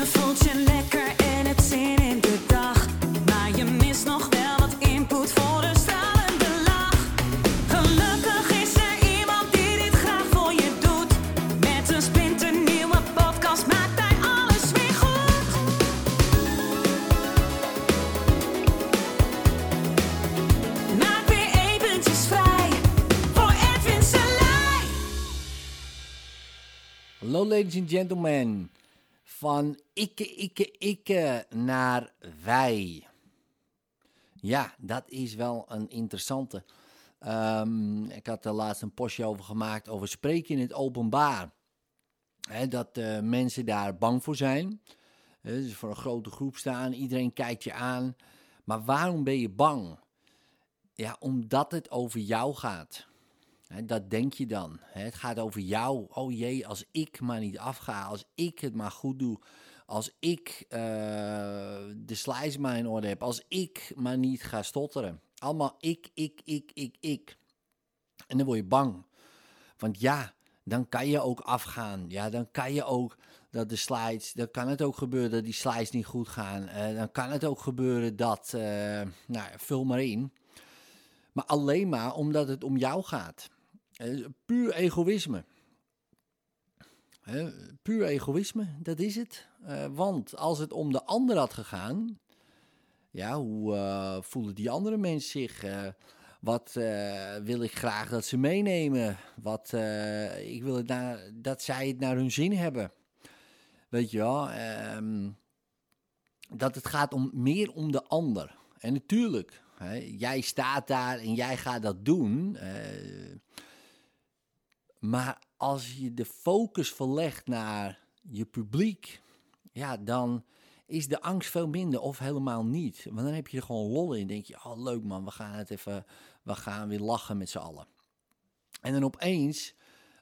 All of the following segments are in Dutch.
Je voelt je lekker en hebt zin in de dag. Maar je mist nog wel wat input voor een stralende lach. Gelukkig is er iemand die dit graag voor je doet. Met een splinternieuwe podcast maakt hij alles weer goed. Maak weer eventjes vrij voor Edwin Selij. Hallo ladies and gentlemen. Van ikke, ikke, ikke naar wij. Ja, dat is wel een interessante. Ehm, ik had er laatst een postje over gemaakt over spreken in het openbaar. Dat eh, mensen daar bang voor zijn. Hè, dus voor een grote groep staan, iedereen kijkt je aan. Maar waarom ben je bang? Ja, omdat het over jou gaat. Dat denk je dan. Het gaat over jou. Oh jee, als ik maar niet afga, als ik het maar goed doe, als ik eh, de slice maar in orde heb, als ik maar niet ga stotteren. Allemaal ik, ik, ik, ik, ik. En dan word je bang. Want ja, dan kan je ook afgaan. Ja, dan kan je ook dat de slides, dan kan het ook gebeuren dat die slides niet goed gaan. Eh, dan kan het ook gebeuren dat, eh, nou vul maar in. Maar alleen maar omdat het om jou gaat. Eh, Puur egoïsme. Hè, Puur egoïsme, dat is het. Eh, want als het om de ander had gegaan, ja, hoe eh, voelen die andere mensen zich? Eh, wat eh, wil ik graag dat ze meenemen? Wat, eh, ik wil het dat zij het naar hun zin hebben. Weet je wel? ehm, dat het gaat om, meer om de ander. En natuurlijk, jij staat daar en jij gaat dat doen. Maar als je de focus verlegt naar je publiek, ja, dan is de angst veel minder of helemaal niet. Want dan heb je er gewoon lol in. denk je, oh leuk man, we gaan het even, we gaan weer lachen met z'n allen. En dan opeens,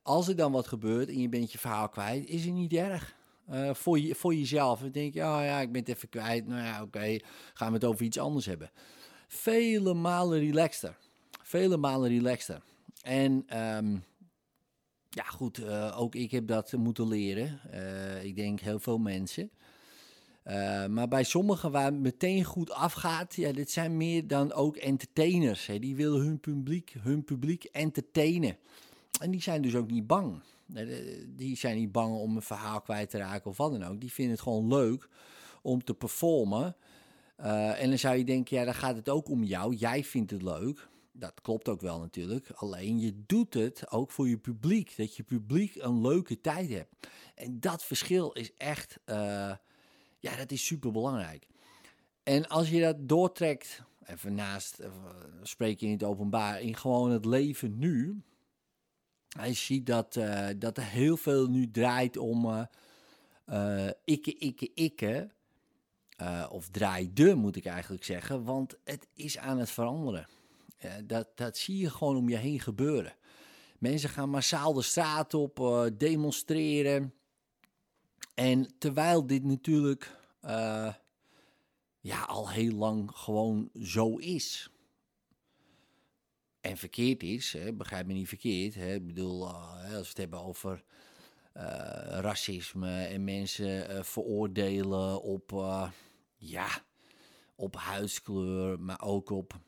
als er dan wat gebeurt en je bent je verhaal kwijt, is het niet erg. Eh, voor, je, voor jezelf. Dan denk je, oh ja, ik ben het even kwijt. Nou ja, oké, gaan we het over iets anders hebben. Vele malen relaxter. Vele malen relaxter. En ehm, ja, goed, eh, ook ik heb dat moeten leren. Eh, ik denk heel veel mensen. Eh, maar bij sommigen waar meteen goed afgaat, ja, dit zijn meer dan ook entertainers. Hè. Die willen hun publiek, hun publiek entertainen. En die zijn dus ook niet bang. Die zijn niet bang om een verhaal kwijt te raken of wat dan ook. Die vinden het gewoon leuk om te performen. En dan zou je denken, ja, dan gaat het ook om jou. Jij vindt het leuk. Dat klopt ook wel natuurlijk. Alleen je doet het ook voor je publiek. Dat je publiek een leuke tijd hebt. En dat verschil is echt, eh, ja, dat is super belangrijk. En als je dat doortrekt, even naast, eh, spreek je in het openbaar, in gewoon het leven nu. Je ziet dat, eh, dat er heel veel nu draait om ikke, ikke, ikke. Of draaide, moet ik eigenlijk zeggen. Want het is aan het veranderen. Dat, dat zie je gewoon om je heen gebeuren. Mensen gaan massaal de straat op, eh, demonstreren. En terwijl dit natuurlijk eh, ja, al heel lang gewoon zo is. En verkeerd is, hè, begrijp me niet verkeerd. Hè, ik bedoel, eh, als we het hebben over racisme en mensen veroordelen op, ja, op huidskleur, maar ook op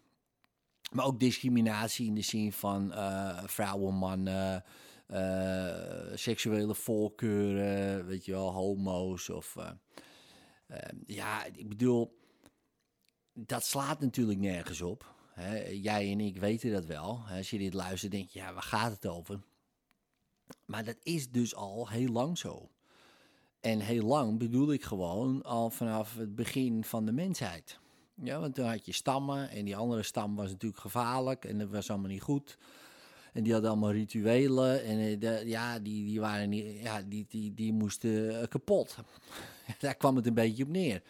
maar ook discriminatie in de zin van eh, vrouwen, mannen, eh, seksuele voorkeuren, weet je wel, homo's of... eh, eh, ja, ik bedoel, dat slaat natuurlijk nergens op. Hè? Jij en ik weten dat wel. Als je dit luistert, denk je, ja, waar gaat het over? Maar dat is dus al heel lang zo. En heel lang bedoel ik gewoon al vanaf het begin van de mensheid. Ja, want toen had je stammen en die andere stam was natuurlijk gevaarlijk en dat was allemaal niet goed. En die hadden allemaal rituelen en eh, ja, die, die, waren niet, ja, die, die, die moesten eh, kapot. Daar kwam het een beetje op neer.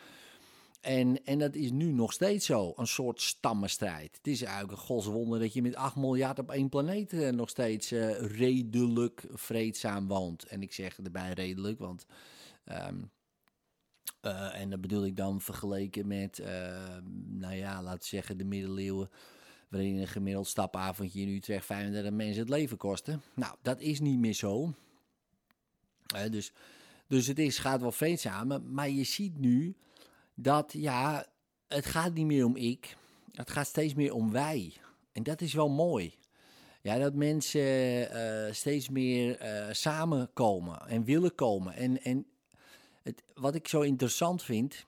En, en dat is nu nog steeds zo, een soort stammenstrijd. Het is eigenlijk een godswonder dat je met 8 miljard op één planeet eh, nog steeds redelijk vreedzaam woont. En ik zeg erbij redelijk, want... ehm, eh, en dat bedoel ik dan vergeleken met, eh, nou ja, laten we zeggen de middeleeuwen, waarin een gemiddeld stapavondje in Utrecht 35 mensen het leven kostte. Nou, dat is niet meer zo. Eh, dus Dus het is, gaat wel vreedzaam. Maar je ziet nu dat, ja, het gaat niet meer om ik. Het gaat steeds meer om wij. En dat is wel mooi. Ja, dat mensen steeds meer eh, samenkomen en willen komen. En, en het, wat ik zo interessant vind,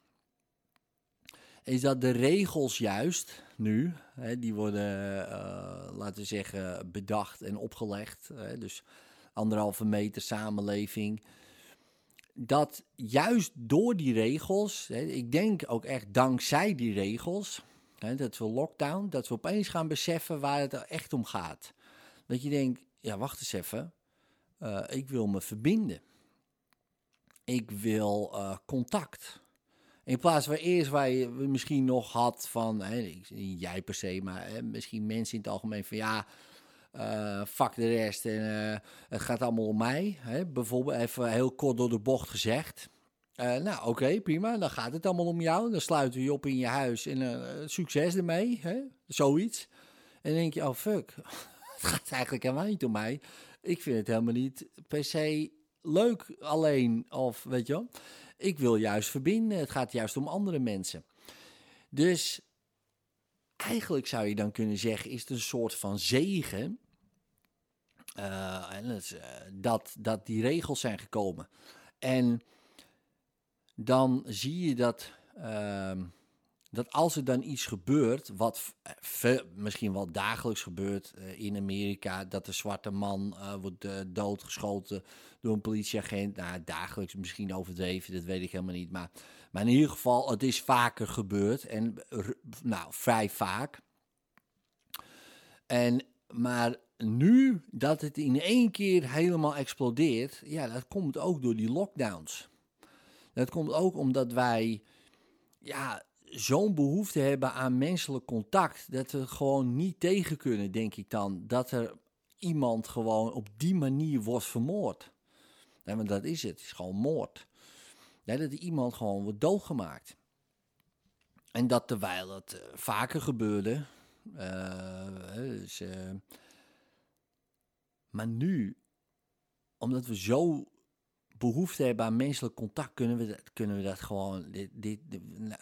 is dat de regels juist nu, hè, die worden, eh, laten we zeggen, bedacht en opgelegd. Hè, dus anderhalve meter samenleving. Dat juist door die regels, hè, ik denk ook echt dankzij die regels, dat we lockdown, dat we opeens gaan beseffen waar het er echt om gaat. Dat je denkt, ja wacht eens even, uh, ik wil me verbinden. Ik wil uh, contact. In plaats van eerst waar je misschien nog had van, hè, jij per se, maar hè, misschien mensen in het algemeen van ja, uh, fuck de rest en uh, het gaat allemaal om mij. Hè? Bijvoorbeeld even heel kort door de bocht gezegd. Nou, oké, prima. Dan gaat het allemaal om jou. Dan sluiten we je op in je huis en succes ermee. Hè? Zoiets. En dan denk je, oh fuck, het gaat eigenlijk helemaal niet om mij. Ik vind het helemaal niet per se leuk alleen. Of weet je wel. Ik wil juist verbinden. Het gaat juist om andere mensen. Dus eigenlijk zou je dan kunnen zeggen, is het een soort van zegen. Uh, en dat, dat, die regels zijn gekomen. En dan zie je dat, uh, dat als er dan iets gebeurt, wat misschien wel dagelijks gebeurt uh, in Amerika, dat de zwarte man wordt doodgeschoten door een politieagent. Nou, dagelijks misschien overdreven, dat weet ik helemaal niet. Maar, maar in ieder geval, het is vaker gebeurd en nou, vrij vaak. En, maar nu dat het in één keer helemaal explodeert, ja, dat komt ook door die lockdowns. Dat komt ook omdat wij ja, zo'n behoefte hebben aan menselijk contact, dat we gewoon niet tegen kunnen, denk ik dan, dat er iemand gewoon op die manier wordt vermoord. Want dat is het, het is gewoon moord. Ja, dat iemand gewoon wordt doodgemaakt. En dat terwijl het uh, vaker gebeurde. Uh, dus, uh, maar nu, omdat we zo behoefte hebben aan menselijk contact, kunnen we dat, kunnen we dat gewoon. Dit, dit,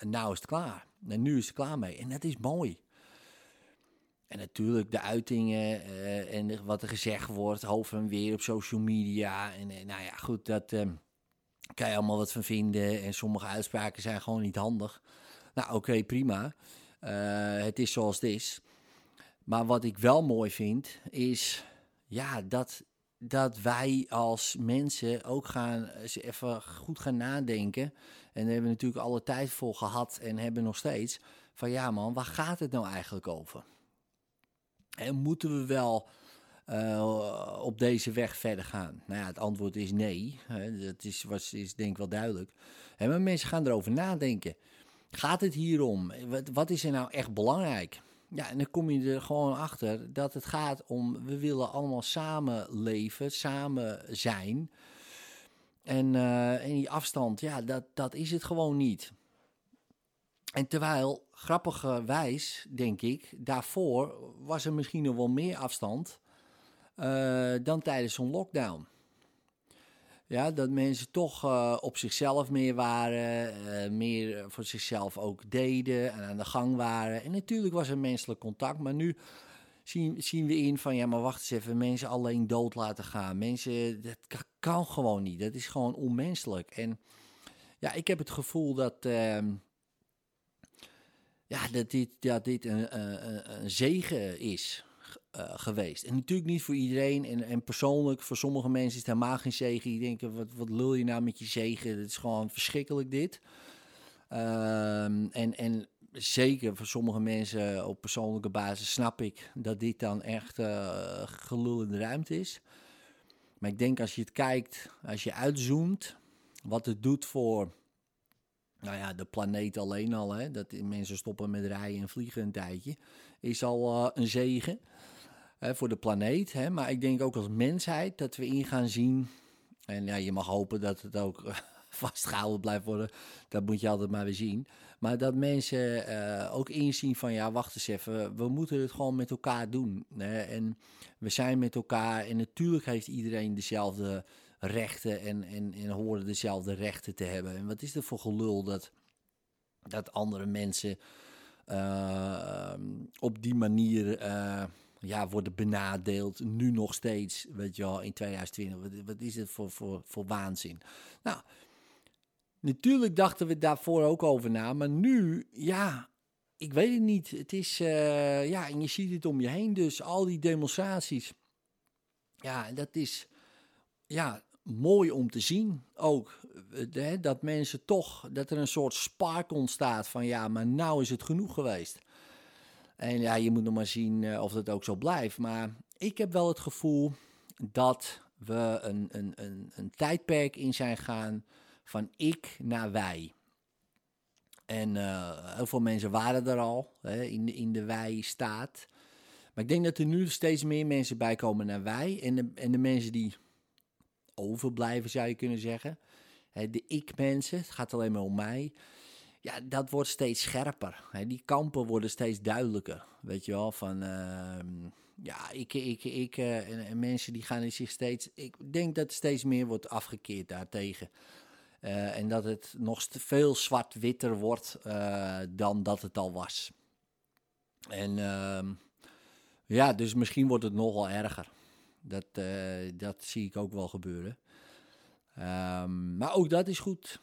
nou is het klaar. En nu is het klaar mee. En dat is mooi. En natuurlijk de uitingen uh, en wat er gezegd wordt over en weer op social media. En uh, nou ja, goed, dat uh, kan je allemaal wat van vinden. En sommige uitspraken zijn gewoon niet handig. Nou, oké, prima. het is zoals het is. Maar wat ik wel mooi vind, is ja, dat, dat wij als mensen ook gaan even goed gaan nadenken. En daar hebben we natuurlijk alle tijd voor gehad en hebben nog steeds. Van ja man, waar gaat het nou eigenlijk over? En moeten we wel uh, op deze weg verder gaan? Nou ja, het antwoord is nee. Dat is, was, is denk ik wel duidelijk. En maar mensen gaan erover nadenken. Gaat het hierom? Wat, wat is er nou echt belangrijk? Ja, en dan kom je er gewoon achter dat het gaat om, we willen allemaal samen leven, samen zijn. En, uh, die afstand, ja, dat, dat is het gewoon niet. En terwijl, grappigerwijs, denk ik, daarvoor was er misschien nog wel meer afstand uh, dan tijdens zo'n lockdown. Ja, dat mensen toch uh, op zichzelf meer waren, uh, meer voor zichzelf ook deden en aan de gang waren. En natuurlijk was er menselijk contact, maar nu zien, zien we in van ja, maar wacht eens even, mensen alleen dood laten gaan. Mensen, dat kan gewoon niet. Dat is gewoon onmenselijk. En ja, ik heb het gevoel dat. Uh, ja, dat dit, dat dit een, een zegen is uh, geweest. En natuurlijk niet voor iedereen. En, en persoonlijk, voor sommige mensen is het helemaal geen zegen. Die denken, wat, wat lul je nou met je zegen? Het is gewoon verschrikkelijk dit. Um, en, en zeker voor sommige mensen op persoonlijke basis snap ik dat dit dan echt uh, gelul in de ruimte is. Maar ik denk als je het kijkt, als je uitzoomt, wat het doet voor nou ja, de planeet alleen al, hè, dat mensen stoppen met rijden en vliegen een tijdje, is al uh, een zegen hè, voor de planeet. Hè, maar ik denk ook als mensheid dat we in gaan zien. En ja, je mag hopen dat het ook vastgehouden blijft worden. Dat moet je altijd maar weer zien. Maar dat mensen uh, ook inzien van ja, wacht eens even. We moeten het gewoon met elkaar doen. Hè, en we zijn met elkaar. En natuurlijk heeft iedereen dezelfde rechten en, en, en horen dezelfde rechten te hebben. En wat is er voor gelul dat, dat andere mensen eh, op die manier eh, ja, worden benadeeld, nu nog steeds, weet je wel, in 2020. Wat, is het voor, voor, voor waanzin? Nou, natuurlijk dachten we daarvoor ook over na, maar nu, ja, ik weet het niet. Het is, eh, ja, en je ziet het om je heen, dus al die demonstraties. Ja, dat is, ja, mooi om te zien ook. eh, hè, Dat mensen toch, dat er een soort spark ontstaat van ja, maar nou is het genoeg geweest. En ja, je moet nog maar zien eh, of dat ook zo blijft. Maar ik heb wel het gevoel dat we een, een, een, een tijdperk in zijn gaan van ik naar wij. En eh, heel veel mensen waren er al hè, in de, in de wij-staat. Maar ik denk dat er nu steeds meer mensen bij komen naar wij. En de, en de mensen die overblijven, zou je kunnen zeggen. Hè, de ik-mensen, het gaat alleen maar om mij. Ja, dat wordt steeds scherper. Hè. Die kampen worden steeds duidelijker. Weet je wel, van... ehm, ja, ik, ik, ik eh, en, en mensen die gaan zich steeds... Ik denk dat steeds meer wordt afgekeerd daartegen. Eh, en dat het nog veel zwart-witter wordt eh, dan dat het al was. En ehm, ja, dus misschien wordt het nog wel erger. Dat, dat zie ik ook wel gebeuren. Ehm, maar ook dat is goed.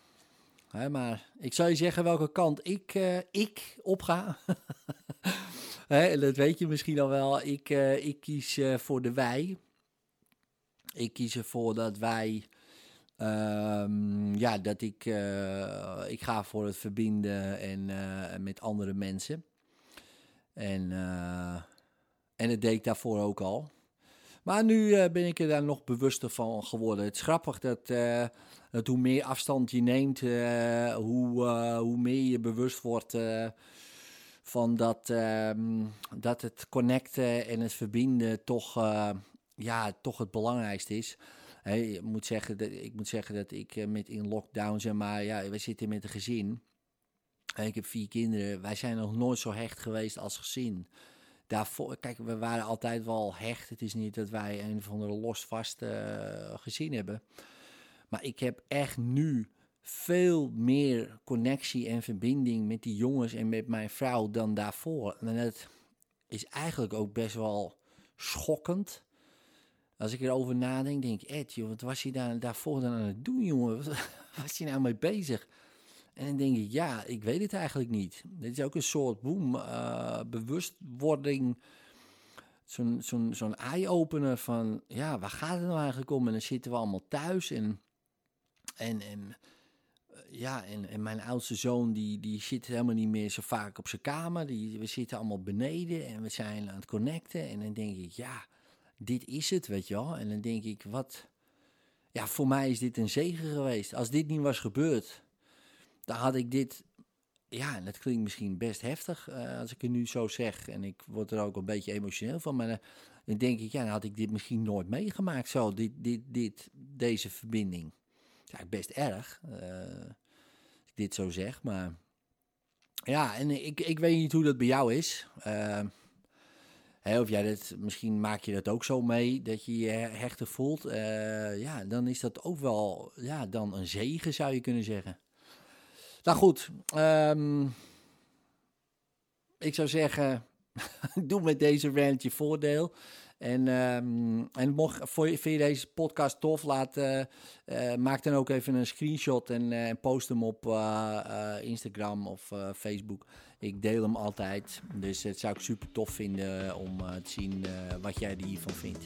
Hè, maar ik zou je zeggen welke kant ik, eh, ik opga. Hè, dat weet je misschien al wel. Ik, eh, ik kies eh, voor de wij. Ik kies ervoor dat wij. ehm, ja, dat ik. ik ga voor het verbinden en met andere mensen. En, en dat deed ik daarvoor ook al. Maar nu eh, ben ik er daar nog bewuster van geworden. Het is grappig dat, eh, dat hoe meer afstand je neemt, eh, hoe, hoe meer je bewust wordt van dat, ehm, dat het connecten en het verbinden toch, ja, toch het belangrijkste is. Je moet zeggen dat, ik moet zeggen dat ik met in lockdown, zeg maar, ja, we zitten met een gezin. Ik heb vier kinderen. Wij zijn nog nooit zo hecht geweest als gezin daarvoor, kijk, we waren altijd wel hecht. Het is niet dat wij een of andere losvast eh gezien hebben. Maar ik heb echt nu veel meer connectie en verbinding met die jongens en met mijn vrouw dan daarvoor. En dat is eigenlijk ook best wel schokkend. Als ik erover nadenk, denk ik, Ed, wat was je daar, daarvoor dan aan het doen, jongen? Wat was je nou mee bezig? En dan denk ik, ja, ik weet het eigenlijk niet. Dit is ook een soort boem, eh, bewustwording. Zo'n zo'n zo'n eye-opener van, ja, waar gaat het nou eigenlijk om? En dan zitten we allemaal thuis en, en, en eh, ja, en, mijn oudste zoon, die, die zit helemaal niet meer zo vaak op zijn kamer. Die, we zitten allemaal beneden en we zijn aan het connecten. En dan denk ik, ja, dit is het, weet je wel. En dan denk ik, wat... Ja, voor mij is dit een zegen geweest. Als dit niet was gebeurd, dan had ik dit... Ja, dat klinkt misschien best heftig eh, als ik het nu zo zeg. En ik word er ook een beetje emotioneel van. Maar dan, dan denk ik, ja, dan had ik dit misschien nooit meegemaakt zo. Dit, dit, dit, deze verbinding. Ja, best erg. eh, als ik dit zo zeg, maar... Ja, en ik, ik weet niet hoe dat bij jou is. Eh, of jij dat, misschien maak je dat ook zo mee, dat je je hechter voelt. Eh, ja, dan is dat ook wel ja, dan een zegen, zou je kunnen zeggen. Nou goed, ehm, ik zou zeggen, doe met deze rant je voordeel. En, ehm, en mocht, vind je deze podcast tof, laat, eh, eh, maak dan ook even een screenshot en eh, post hem op Instagram of Facebook. Ik deel hem altijd, dus het zou ik super tof vinden om te zien wat jij er hiervan vindt.